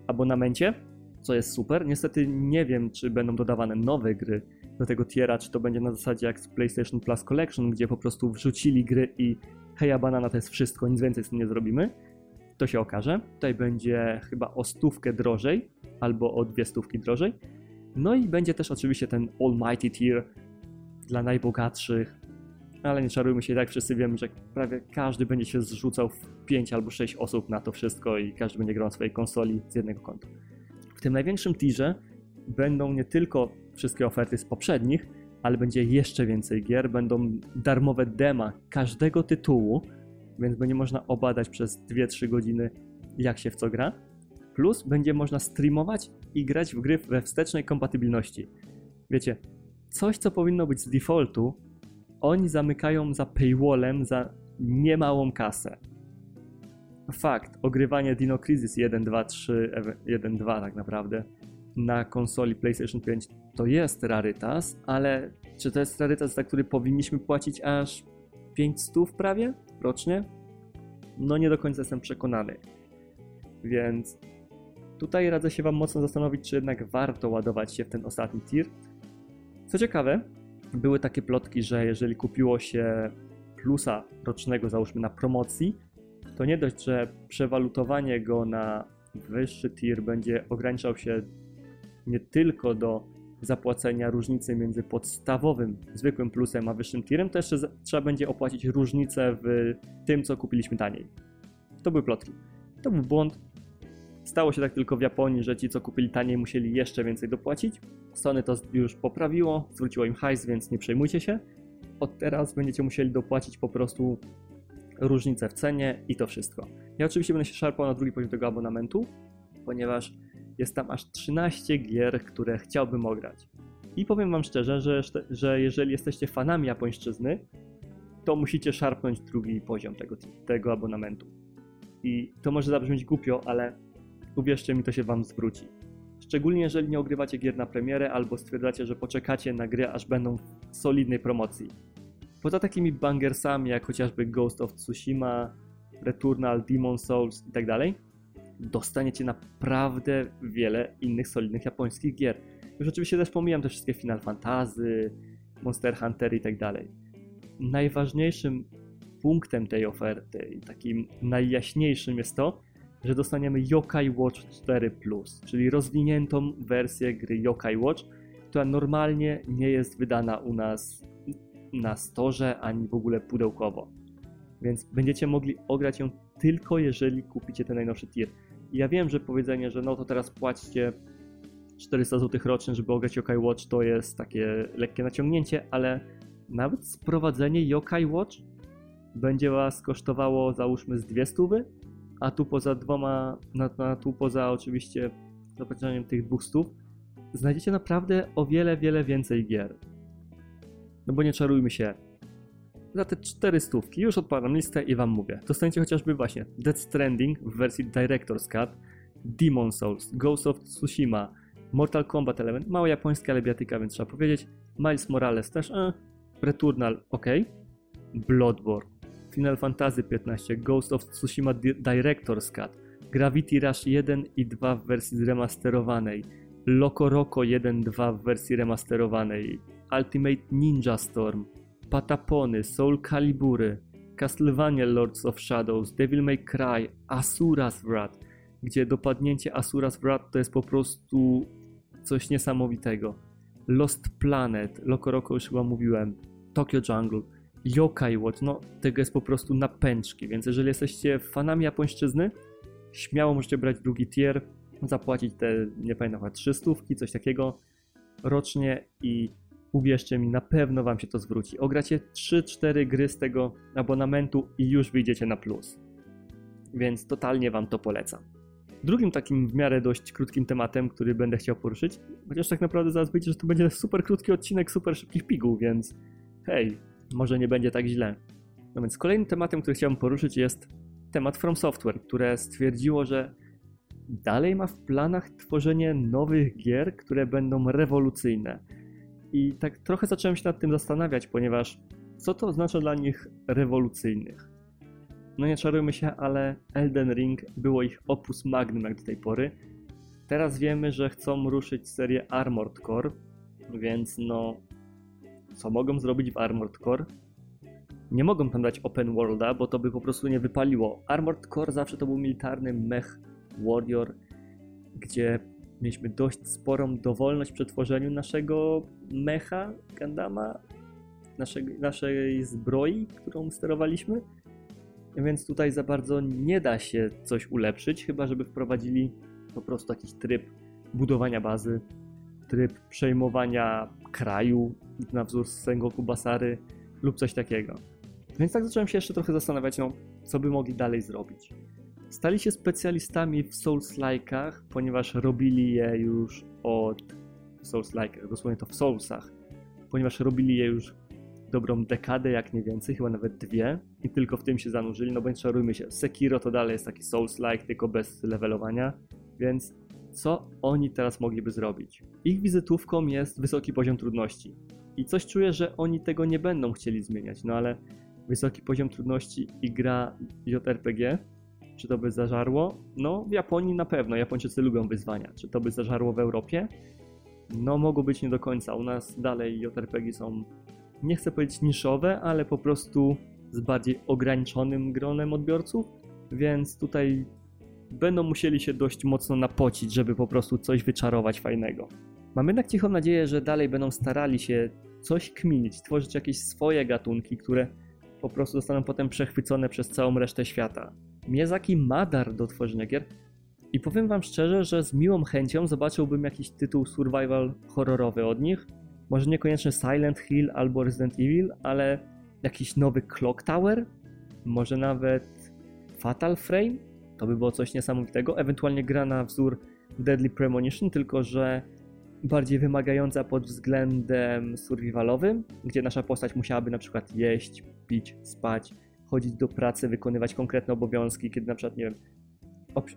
abonamencie, co jest super. Niestety nie wiem, czy będą dodawane nowe gry do tego tiera, czy to będzie na zasadzie jak z PlayStation Plus Collection, gdzie po prostu wrzucili gry i heja banana to jest wszystko, nic więcej z tym nie zrobimy. To się okaże. Tutaj będzie chyba o stówkę drożej, albo o dwie stówki drożej. No i będzie też oczywiście ten Almighty Tier dla najbogatszych, ale nie czarujmy się, tak wszyscy wiemy, że prawie każdy będzie się zrzucał w 5 albo 6 osób na to wszystko i każdy będzie grał na swojej konsoli z jednego konta. W tym największym tierze będą nie tylko wszystkie oferty z poprzednich, ale będzie jeszcze więcej gier, będą darmowe dema każdego tytułu, więc będzie można obadać przez 2-3 godziny jak się w co gra. Plus będzie można streamować i grać w gry we wstecznej kompatybilności. Wiecie, coś co powinno być z defaultu, oni zamykają za paywallem za niemałą kasę. Fakt, ogrywanie Dino Crisis 1, 2, 3, 1, 2 tak naprawdę na konsoli PlayStation 5 to jest rarytas, ale czy to jest rarytas, za który powinniśmy płacić aż 500 prawie rocznie? No nie do końca jestem przekonany. Więc tutaj radzę się Wam mocno zastanowić, czy jednak warto ładować się w ten ostatni tier. Co ciekawe, były takie plotki, że jeżeli kupiło się plusa rocznego, załóżmy na promocji, to nie dość, że przewalutowanie go na wyższy tier będzie ograniczał się nie tylko do zapłacenia różnicy między podstawowym, zwykłym plusem a wyższym tierem, to jeszcze trzeba będzie opłacić różnicę w tym, co kupiliśmy taniej. To były plotki. To był błąd. Stało się tak tylko w Japonii, że ci, co kupili taniej, musieli jeszcze więcej dopłacić. Sony to już poprawiło, zwróciło im hajs, więc nie przejmujcie się. Od teraz będziecie musieli dopłacić po prostu różnicę w cenie i to wszystko. Ja oczywiście będę się szarpał na drugi poziom tego abonamentu, ponieważ jest tam aż 13 gier, które chciałbym ograć. I powiem Wam szczerze, że, że jeżeli jesteście fanami japońszczyzny, to musicie szarpnąć drugi poziom tego, tego abonamentu. I to może zabrzmieć głupio, ale uwierzcie mi, to się Wam zwróci. Szczególnie jeżeli nie ogrywacie gier na premierę albo stwierdzacie, że poczekacie na gry, aż będą w solidnej promocji. Poza takimi bangersami jak chociażby Ghost of Tsushima, Returnal, Demon Souls itd., tak dostaniecie naprawdę wiele innych solidnych japońskich gier. Już oczywiście też pomijam te wszystkie Final Fantasy, Monster Hunter i tak dalej. Najważniejszym punktem tej oferty i takim najjaśniejszym jest to, że dostaniemy Yokai Watch 4 Plus, czyli rozwiniętą wersję gry Yokai Watch, która normalnie nie jest wydana u nas na storze ani w ogóle pudełkowo. Więc będziecie mogli ograć ją tylko jeżeli kupicie ten najnowszy tier. Ja wiem, że powiedzenie, że no to teraz płaćcie 400 zł rocznie, żeby ograć Yokai Watch to jest takie lekkie naciągnięcie, ale nawet sprowadzenie Yokai Watch będzie was kosztowało załóżmy z dwie stówy, a tu poza dwoma, na, na, tu poza oczywiście zapłaceniem tych dwóch stów, znajdziecie naprawdę o wiele, wiele więcej gier. No bo nie czarujmy się. Za te cztery stówki już odpalam listę i wam mówię. Dostaniecie chociażby właśnie Dead Stranding w wersji Director's Cut, Demon Souls, Ghost of Tsushima, Mortal Kombat Element, mało japońska, ale biatyka, więc trzeba powiedzieć. Miles Morales też, e, Returnal, ok. Bloodborne, Final Fantasy XV, Ghost of Tsushima Director's Cut, Gravity Rush 1 i 2 w wersji zremasterowanej, Loco Roco 1-2 w wersji remasterowanej, Ultimate Ninja Storm, Patapony, Soul Calibury, Castlevania Lords of Shadows, Devil May Cry, Asura's Wrath, gdzie dopadnięcie Asura's Wrath to jest po prostu coś niesamowitego. Lost Planet, Loco Roco już chyba mówiłem, Tokyo Jungle, Yokai Watch, no tego jest po prostu na pęczki, więc jeżeli jesteście fanami japońszczyzny, śmiało możecie brać drugi tier, zapłacić te, nie pamiętam, chyba 300, coś takiego rocznie i uwierzcie mi, na pewno wam się to zwróci. Ogracie 3-4 gry z tego abonamentu i już wyjdziecie na plus. Więc totalnie wam to polecam. Drugim takim w miarę dość krótkim tematem, który będę chciał poruszyć, chociaż tak naprawdę zaraz wyjdzie, że to będzie super krótki odcinek super szybkich piguł, więc hej, może nie będzie tak źle. No więc kolejnym tematem, który chciałbym poruszyć jest temat From Software, które stwierdziło, że dalej ma w planach tworzenie nowych gier, które będą rewolucyjne. I tak trochę zacząłem się nad tym zastanawiać, ponieważ co to oznacza dla nich rewolucyjnych? No nie czarujmy się, ale Elden Ring było ich opus magnum jak do tej pory. Teraz wiemy, że chcą ruszyć serię Armored Core, więc no co mogą zrobić w Armored Core? Nie mogą tam dać open worlda, bo to by po prostu nie wypaliło. Armored Core zawsze to był militarny mech warrior, gdzie mieliśmy dość sporą dowolność przy tworzeniu naszego mecha Gandama, naszej, naszej zbroi, którą sterowaliśmy. Więc tutaj za bardzo nie da się coś ulepszyć, chyba żeby wprowadzili po prostu jakiś tryb budowania bazy, tryb przejmowania kraju na wzór Sengoku Basary lub coś takiego. Więc tak zacząłem się jeszcze trochę zastanawiać, no, co by mogli dalej zrobić. Stali się specjalistami w Souls-like'ach, ponieważ robili je już od Souls-like'ach, dosłownie to w Soulsach, ponieważ robili je już dobrą dekadę, jak nie więcej, chyba nawet dwie i tylko w tym się zanurzyli, no bo nie czarujmy się, Sekiro to dalej jest taki Souls-like, tylko bez levelowania, więc co oni teraz mogliby zrobić? Ich wizytówką jest wysoki poziom trudności i coś czuję, że oni tego nie będą chcieli zmieniać, no ale wysoki poziom trudności i gra JRPG czy to by zażarło? No, w Japonii na pewno. Japończycy lubią wyzwania. Czy to by zażarło w Europie? No, mogło być nie do końca. U nas dalej JRPG są, nie chcę powiedzieć niszowe, ale po prostu z bardziej ograniczonym gronem odbiorców, więc tutaj będą musieli się dość mocno napocić, żeby po prostu coś wyczarować fajnego. Mam jednak cichą nadzieję, że dalej będą starali się coś kminić, tworzyć jakieś swoje gatunki, które po prostu zostaną potem przechwycone przez całą resztę świata. Miyazaki ma dar do tworzenia gier i powiem wam szczerze, że z miłą chęcią zobaczyłbym jakiś tytuł survival horrorowy od nich. Może niekoniecznie Silent Hill albo Resident Evil, ale jakiś nowy Clock Tower, może nawet Fatal Frame, to by było coś niesamowitego. Ewentualnie gra na wzór Deadly Premonition, tylko że bardziej wymagająca pod względem survivalowym, gdzie nasza postać musiałaby na przykład jeść, pić, spać, chodzić do pracy, wykonywać konkretne obowiązki, kiedy na przykład, nie wiem,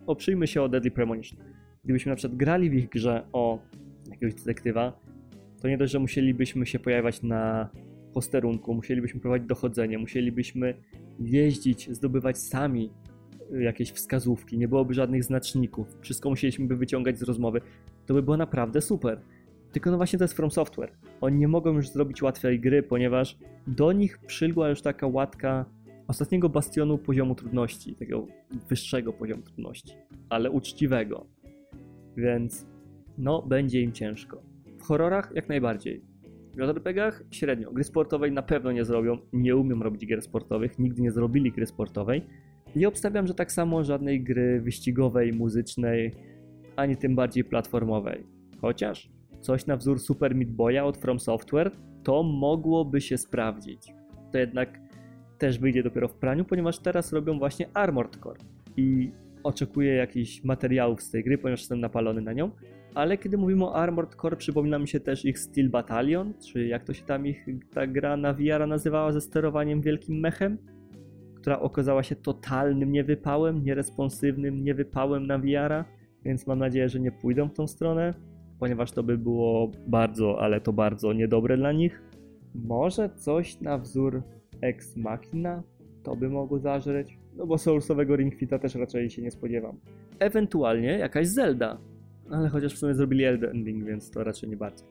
oprzyjmy się o Deadly Premonition. Gdybyśmy na przykład grali w ich grze o jakiegoś detektywa, to nie dość, że musielibyśmy się pojawiać na posterunku, musielibyśmy prowadzić dochodzenie, musielibyśmy jeździć, zdobywać sami jakieś wskazówki, nie byłoby żadnych znaczników, wszystko musieliśmy by wyciągać z rozmowy. To by było naprawdę super. Tylko no właśnie to jest From Software. Oni nie mogą już zrobić łatwej gry, ponieważ do nich przylgła już taka łatka ostatniego bastionu poziomu trudności, takiego wyższego poziomu trudności, ale uczciwego. Więc no, będzie im ciężko. W horrorach jak najbardziej. W JRPGach średnio. Gry sportowej na pewno nie zrobią, nie umiem robić gier sportowych, nigdy nie zrobili gry sportowej. I obstawiam, że tak samo żadnej gry wyścigowej, muzycznej, ani tym bardziej platformowej. Chociaż coś na wzór Super Meat Boya od From Software to mogłoby się sprawdzić. To jednak też wyjdzie dopiero w praniu, ponieważ teraz robią właśnie Armored Core i oczekuję jakichś materiałów z tej gry, ponieważ jestem napalony na nią. Ale kiedy mówimy o Armored Core, przypomina mi się też ich Steel Battalion, czy jak to się tam ich ta gra na VR nazywała ze sterowaniem wielkim mechem, która okazała się totalnym niewypałem, nieresponsywnym niewypałem na VR-a, więc mam nadzieję, że nie pójdą w tą stronę, ponieważ to by było bardzo, ale to bardzo niedobre dla nich. Może coś na wzór Ex Machina to by mogło zażreć, no bo Soulsowego Ring Fita też raczej się nie spodziewam. Ewentualnie jakaś Zelda, ale chociaż w sumie zrobili Elden Ring, więc to raczej nie bardzo.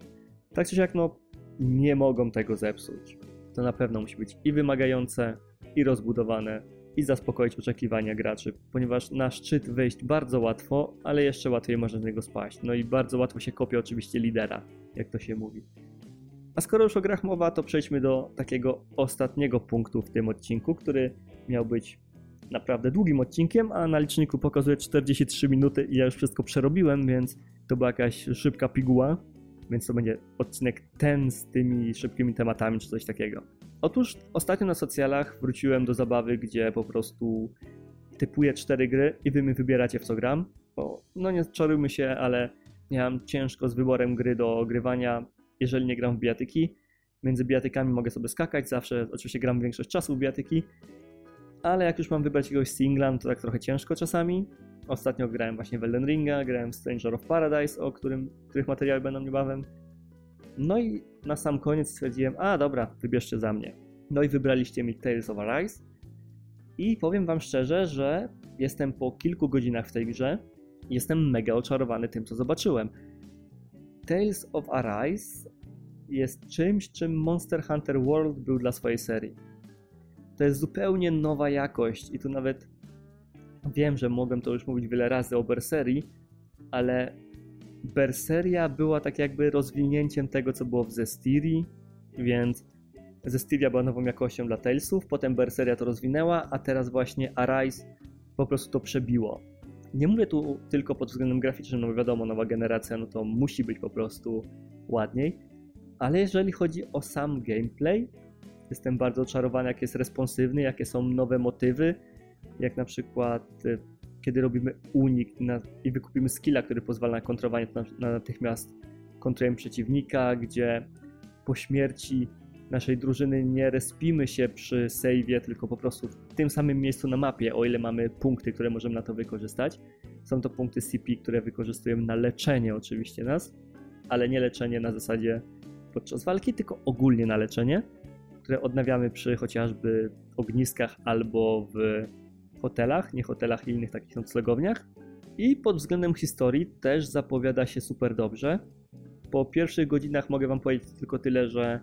Tak czy siak, no nie mogą tego zepsuć. To na pewno musi być i wymagające, i rozbudowane, i zaspokoić oczekiwania graczy, ponieważ na szczyt wejść bardzo łatwo, ale jeszcze łatwiej można z niego spaść. No i bardzo łatwo się kopie oczywiście lidera, jak to się mówi. A skoro już o grach mowa, to przejdźmy do takiego ostatniego punktu w tym odcinku, który miał być naprawdę długim odcinkiem, a na liczniku pokazuje 43 minuty i ja już wszystko przerobiłem, więc to była jakaś szybka piguła, więc to będzie odcinek ten z tymi szybkimi tematami czy coś takiego. Otóż ostatnio na socjalach wróciłem do zabawy, gdzie po prostu typuję cztery gry i wy mi wybieracie w co gram, bo no nie czarujmy się, ale miałem ciężko z wyborem gry do ogrywania, jeżeli nie gram w bijatyki. Między bijatykami mogę sobie skakać, zawsze oczywiście gram większość czasu w bijatyki, ale jak już mam wybrać jakiegoś singla, no to tak trochę ciężko czasami. Ostatnio grałem właśnie w Elden Ringa, grałem w Stranger of Paradise, o którym, których materiały będą niebawem. No i na sam koniec stwierdziłem, a dobra, wybierzcie za mnie. No i wybraliście mi Tales of Arise. I powiem wam szczerze, że jestem po kilku godzinach w tej grze. Jestem mega oczarowany tym, co zobaczyłem. Tales of Arise jest czymś, czym Monster Hunter World był dla swojej serii. To jest zupełnie nowa jakość i tu nawet wiem, że mogłem to już mówić wiele razy o Berserii, ale Berseria była tak jakby rozwinięciem tego, co było w Zestirii, więc Zestiria była nową jakością dla Talesów, potem Berseria to rozwinęła, a teraz właśnie Arise po prostu to przebiło. Nie mówię tu tylko pod względem graficznym, no bo wiadomo, nowa generacja, no to musi być po prostu ładniej, ale jeżeli chodzi o sam gameplay, jestem bardzo oczarowany, jak jest responsywny, jakie są nowe motywy, jak na przykład y, kiedy robimy unik na, i wykupimy skilla, który pozwala na kontrowanie na natychmiast kontrujemy przeciwnika, gdzie po śmierci naszej drużyny nie respimy się przy save'ie, tylko po prostu w tym samym miejscu na mapie, o ile mamy punkty, które możemy na to wykorzystać. Są to punkty CP, które wykorzystujemy na leczenie oczywiście nas, ale nie leczenie na zasadzie podczas walki, tylko ogólnie na leczenie, które odnawiamy przy chociażby ogniskach albo w hotelach, nie hotelach i innych takich noclegowniach. I pod względem historii też zapowiada się super dobrze. Po pierwszych godzinach mogę Wam powiedzieć tylko tyle, że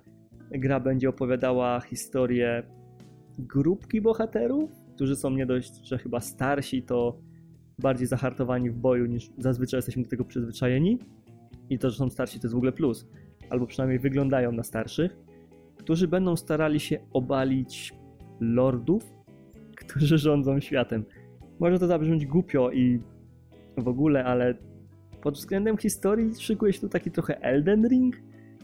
gra będzie opowiadała historię grupki bohaterów, którzy są nie dość, że chyba starsi, to bardziej zahartowani w boju niż zazwyczaj jesteśmy do tego przyzwyczajeni. I to, że są starsi, to jest w ogóle plus. Albo przynajmniej wyglądają na starszych, którzy będą starali się obalić lordów, którzy rządzą światem. Może to zabrzmieć głupio i w ogóle, ale pod względem historii szykuje się tu taki trochę Elden Ring,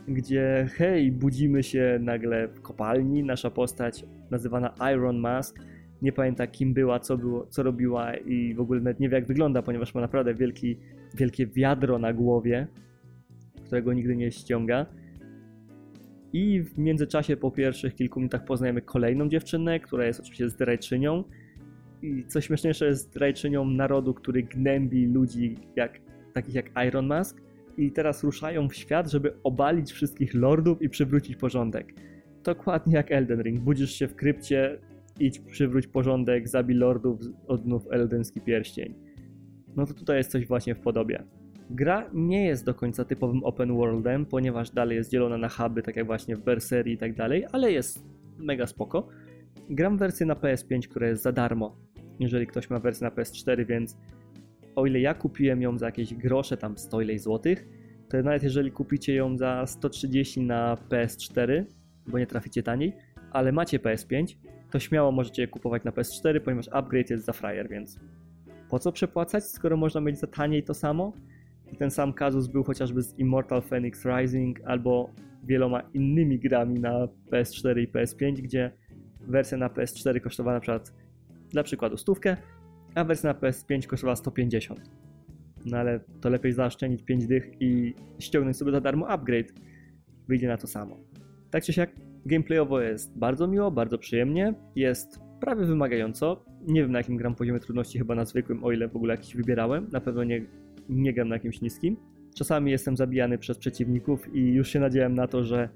gdzie hej, budzimy się nagle w kopalni, nasza postać nazywana Iron Mask nie pamięta kim była, co, było, co robiła i w ogóle nawet nie wie jak wygląda, ponieważ ma naprawdę wielki, wielkie wiadro na głowie, którego nigdy nie ściąga. I w międzyczasie po pierwszych kilku minutach poznajemy kolejną dziewczynę, która jest oczywiście zdrajczynią. I co śmieszniejsze jest zdrajczynią narodu, który gnębi ludzi jak, takich jak Iron Mask i teraz ruszają w świat, żeby obalić wszystkich lordów i przywrócić porządek. Dokładnie jak Elden Ring. Budzisz się w krypcie, idź przywróć porządek, zabij lordów, odnów eldenski pierścień. No to tutaj jest coś właśnie w podobie. Gra nie jest do końca typowym open worldem, ponieważ dalej jest dzielona na huby, tak jak właśnie w Berserii i tak dalej, ale jest mega spoko. Gram wersję na PS5, która jest za darmo, jeżeli ktoś ma wersję na PS4, więc o ile ja kupiłem ją za jakieś grosze, tam 100 ileś złotych, to nawet jeżeli kupicie ją za 130 na PS4, bo nie traficie taniej, ale macie PS5, to śmiało możecie je kupować na PS4, ponieważ upgrade jest za frajer, więc po co przepłacać, skoro można mieć za taniej to samo? Ten sam kazus był chociażby z Immortal Phoenix Rising albo wieloma innymi grami na PS4 i PS5, gdzie wersja na PS4 kosztowała na przykład dla przykładu stówkę, a wersja na PS5 kosztowała 150. No ale to lepiej zaoszczędzić 5 dych i ściągnąć sobie za darmo upgrade. Wyjdzie na to samo. Tak czy siak, gameplayowo jest bardzo miło, bardzo przyjemnie, jest prawie wymagająco. Nie wiem na jakim gram poziomie trudności, chyba na zwykłym, o ile w ogóle jakiś wybierałem. Na pewno nie, nie gram na jakimś niskim. Czasami jestem zabijany przez przeciwników i już się nadziałem na to, że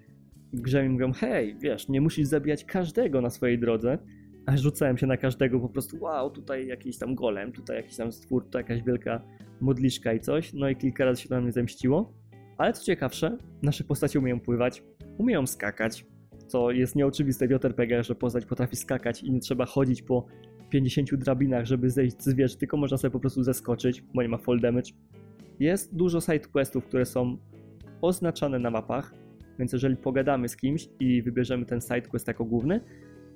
grze mi mówią, hej, wiesz, nie musisz zabijać każdego na swojej drodze, a rzucałem się na każdego po prostu, wow, tutaj jakiś tam golem, tutaj jakiś tam stwór, tutaj jakaś wielka modliszka i coś, no i kilka razy się na mnie zemściło. Ale co ciekawsze, nasze postacie umieją pływać, umieją skakać, co jest nieoczywiste w JRPG, że postać potrafi skakać i nie trzeba chodzić po 50 drabinach, żeby zejść z wieży, tylko można sobie po prostu zeskoczyć, bo nie ma fall damage. Jest dużo side questów, które są oznaczone na mapach, więc jeżeli pogadamy z kimś i wybierzemy ten side quest jako główny,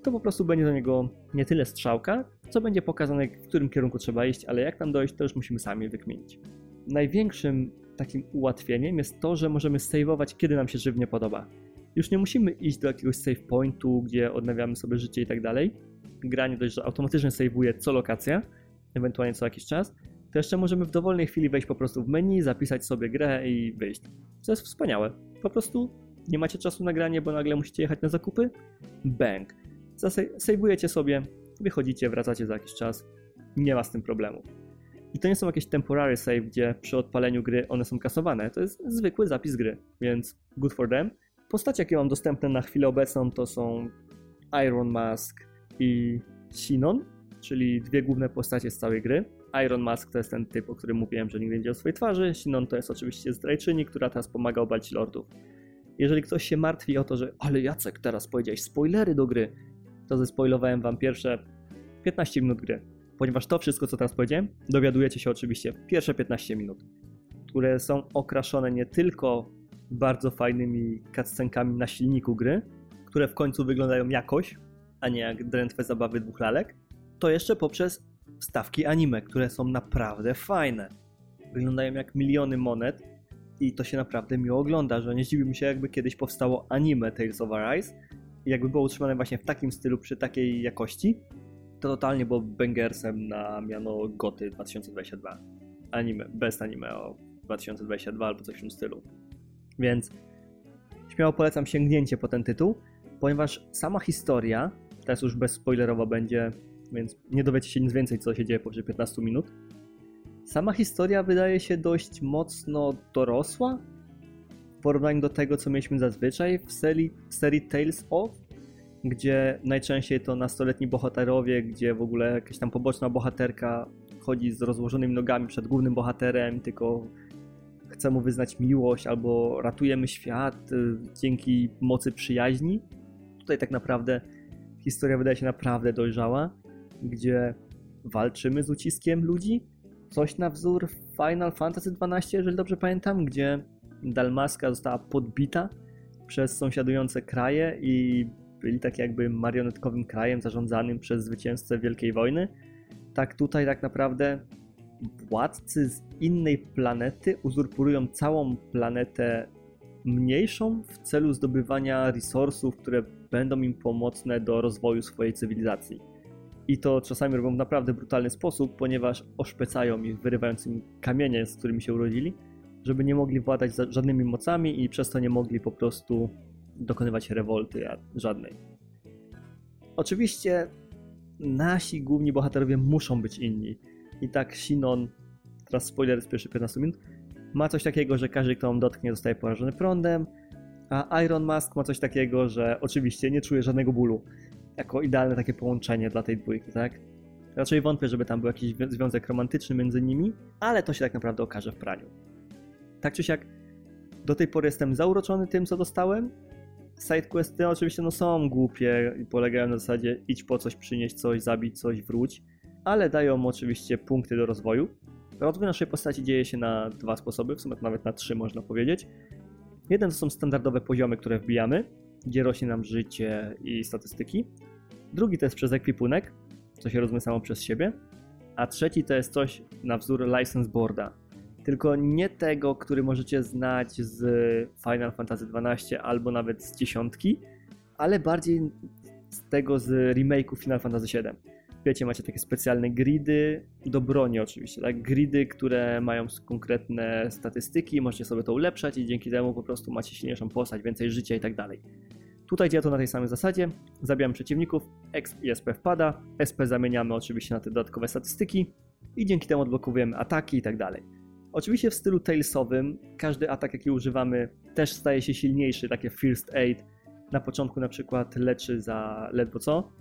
to po prostu będzie do niego nie tyle strzałka, co będzie pokazane, w którym kierunku trzeba iść, ale jak tam dojść, to już musimy sami wykminić. Największym takim ułatwieniem jest to, że możemy saveować, kiedy nam się żywnie podoba. Już nie musimy iść do jakiegoś save pointu, gdzie odnawiamy sobie życie i tak dalej. Gra nie dość, że automatycznie saveuje co lokacja, ewentualnie co jakiś czas, to jeszcze możemy w dowolnej chwili wejść po prostu w menu, zapisać sobie grę i wyjść. Co jest wspaniałe. Po prostu nie macie czasu na granie, bo nagle musicie jechać na zakupy? Bang. Sejwujecie sobie, wychodzicie, wracacie za jakiś czas. Nie ma z tym problemu. I to nie są jakieś temporary save, gdzie przy odpaleniu gry one są kasowane. To jest zwykły zapis gry, więc good for them. Postacie, jakie mam dostępne na chwilę obecną, to są Iron Mask i Sinon, czyli dwie główne postacie z całej gry. Iron Mask to jest ten typ, o którym mówiłem, że nigdy nie widział swojej twarzy. Sinon to jest oczywiście zdrajczyni, która teraz pomaga obalić lordów. Jeżeli ktoś się martwi o to, że ale Jacek, teraz powiedziałeś spoilery do gry, to zespoilowałem wam pierwsze 15 minut gry. Ponieważ to wszystko, co teraz powiedziałem, dowiadujecie się oczywiście pierwsze 15 minut, które są okraszone nie tylko bardzo fajnymi cutscenkami na silniku gry, które w końcu wyglądają jakoś, a nie jak drętwe zabawy dwóch lalek, to jeszcze poprzez wstawki anime, które są naprawdę fajne. Wyglądają jak miliony monet i to się naprawdę miło ogląda, że nie zdziwiłbym się jakby kiedyś powstało anime Tales of Arise i jakby było utrzymane właśnie w takim stylu, przy takiej jakości, to totalnie było bangersem na miano Goty 2022. Anime, best anime o 2022 albo coś w tym stylu. Więc śmiało polecam sięgnięcie po ten tytuł, ponieważ sama historia, teraz już bezspoilerowa będzie, więc nie dowiecie się nic więcej, co się dzieje powyżej 15 minut. Sama historia wydaje się dość mocno dorosła w porównaniu do tego, co mieliśmy zazwyczaj w serii, serii Tales of, gdzie najczęściej to nastoletni bohaterowie, gdzie w ogóle jakaś tam poboczna bohaterka chodzi z rozłożonymi nogami przed głównym bohaterem, tylko chce mu wyznać miłość albo ratujemy świat y, dzięki mocy przyjaźni. Tutaj tak naprawdę historia wydaje się naprawdę dojrzała, gdzie walczymy z uciskiem ludzi. Coś na wzór Final Fantasy XII, jeżeli dobrze pamiętam, gdzie Dalmaska została podbita przez sąsiadujące kraje i byli tak jakby marionetkowym krajem zarządzanym przez zwycięzcę Wielkiej Wojny. Tak tutaj tak naprawdę władcy z innej planety uzurpują całą planetę mniejszą w celu zdobywania resursów, które będą im pomocne do rozwoju swojej cywilizacji. I to czasami robią w naprawdę brutalny sposób, ponieważ oszpecają ich, wyrywając im kamienie, z którymi się urodzili, żeby nie mogli władać żadnymi mocami i przez to nie mogli po prostu dokonywać rewolty żadnej. Oczywiście nasi główni bohaterowie muszą być inni. I tak Sinon, teraz spoiler z pierwszych 15 minut, ma coś takiego, że każdy, kto ją dotknie, zostaje porażony prądem, a Iron Mask ma coś takiego, że oczywiście nie czuje żadnego bólu. Jako idealne takie połączenie dla tej dwójki, tak? Raczej wątpię, żeby tam był jakiś związek romantyczny między nimi, ale to się tak naprawdę okaże w praniu. Tak czy siak, do tej pory jestem zauroczony tym, co dostałem. Sidequesty oczywiście no, są głupie i polegają na zasadzie idź po coś, przynieść coś, zabić coś, wróć ale dają oczywiście punkty do rozwoju. Rozwój naszej postaci dzieje się na dwa sposoby, w sumie nawet na trzy można powiedzieć. Jeden to są standardowe poziomy, które wbijamy, gdzie rośnie nam życie i statystyki. Drugi to jest przez ekwipunek, co się rozumie samo przez siebie. A trzeci to jest coś na wzór license boarda, tylko nie tego, który możecie znać z Final Fantasy XII albo nawet z dziesiątki, ale bardziej z tego z remake'u Final Fantasy VII. Wiecie, macie takie specjalne gridy do broni oczywiście, tak? Gridy, które mają konkretne statystyki, możecie sobie to ulepszać i dzięki temu po prostu macie silniejszą postać, więcej życia i tak dalej. Tutaj działa to na tej samej zasadzie. Zabijamy przeciwników, XP i SP wpada, SP zamieniamy oczywiście na te dodatkowe statystyki i dzięki temu odblokowujemy ataki i tak dalej. Oczywiście w stylu Talesowym każdy atak jaki używamy też staje się silniejszy, takie First Aid. Na początku na przykład leczy za ledwo co,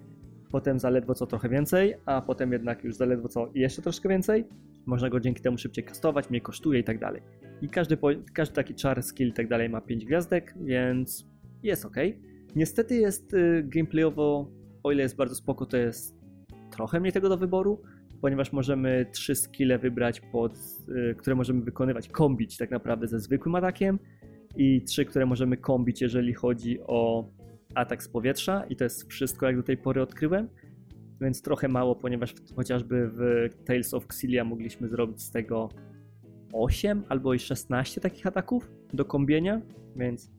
potem za ledwo co trochę więcej, a potem jednak już za ledwo co jeszcze troszkę więcej. Można go dzięki temu szybciej kastować, mniej kosztuje i tak dalej. I każdy, każdy taki czar, skill i tak dalej ma 5 gwiazdek, więc jest ok. Niestety jest y, gameplayowo, o ile jest bardzo spoko, to jest trochę mniej tego do wyboru, ponieważ możemy trzy skille wybrać, pod, y, które możemy wykonywać, kombić tak naprawdę ze zwykłym atakiem i trzy, które możemy kombić, jeżeli chodzi o atak z powietrza i to jest wszystko, jak do tej pory odkryłem, więc trochę mało, ponieważ chociażby w Tales of Xillia mogliśmy zrobić z tego 8 albo i 16 takich ataków do kombienia, więc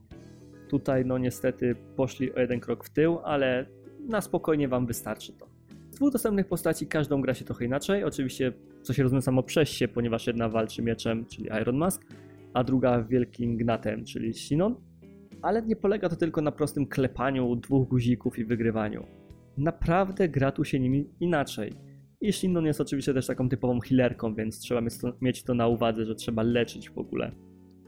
tutaj no niestety poszli o jeden krok w tył, ale na spokojnie wam wystarczy to. Z dwóch dostępnych postaci każdą gra się trochę inaczej, oczywiście co się rozumie samo przez się, ponieważ jedna walczy mieczem, czyli Iron Mask, a druga wielkim gnatem, czyli Sinon ale nie polega to tylko na prostym klepaniu dwóch guzików i wygrywaniu. Naprawdę gra tu się nimi inaczej. I Shinnon jest oczywiście też taką typową healerką, więc trzeba mieć to, na uwadze, że trzeba leczyć w ogóle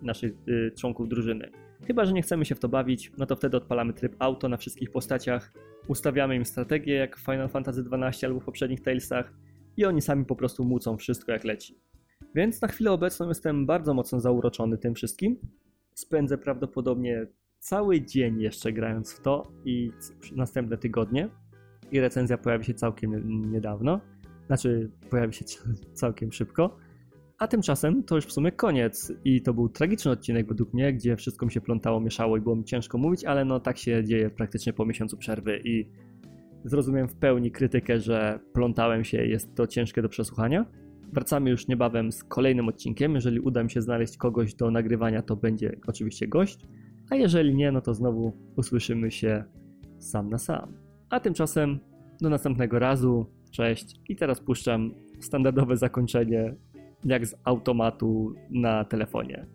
naszych y, członków drużyny. Chyba, że nie chcemy się w to bawić, no to wtedy odpalamy tryb auto na wszystkich postaciach, ustawiamy im strategię jak w Final Fantasy XII albo w poprzednich Talesach i oni sami po prostu mucą wszystko jak leci. Więc na chwilę obecną jestem bardzo mocno zauroczony tym wszystkim. Spędzę prawdopodobnie cały dzień jeszcze grając w to i następne tygodnie. I recenzja pojawi się całkiem niedawno. Znaczy, pojawi się <laughs> całkiem szybko. A tymczasem to już w sumie koniec. I to był tragiczny odcinek według mnie, gdzie wszystko mi się plątało, mieszało i było mi ciężko mówić, ale no tak się dzieje praktycznie po miesiącu przerwy i zrozumiem w pełni krytykę, że plątałem się jest to ciężkie do przesłuchania. Wracamy już niebawem z kolejnym odcinkiem. Jeżeli uda mi się znaleźć kogoś do nagrywania, to będzie oczywiście gość a jeżeli nie, no to znowu usłyszymy się sam na sam. A tymczasem do następnego razu, cześć i teraz puszczam standardowe zakończenie jak z automatu na telefonie.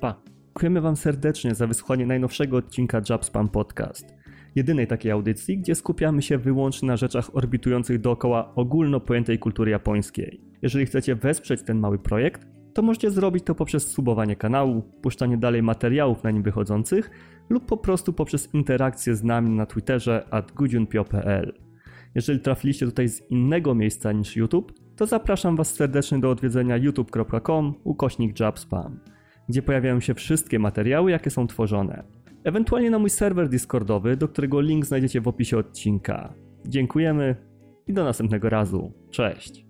Pa! Dziękujemy Wam serdecznie za wysłuchanie najnowszego odcinka Jobspam Podcast. Jedynej takiej audycji, gdzie skupiamy się wyłącznie na rzeczach orbitujących dookoła ogólno pojętej kultury japońskiej. Jeżeli chcecie wesprzeć ten mały projekt, to możecie zrobić to poprzez subowanie kanału, puszczanie dalej materiałów na nim wychodzących lub po prostu poprzez interakcję z nami na Twitterze at Jeżeli trafiliście tutaj z innego miejsca niż YouTube, to zapraszam Was serdecznie do odwiedzenia youtube.com ukośnik jobspam, gdzie pojawiają się wszystkie materiały, jakie są tworzone. Ewentualnie na mój serwer Discordowy, do którego link znajdziecie w opisie odcinka. Dziękujemy i do następnego razu. Cześć!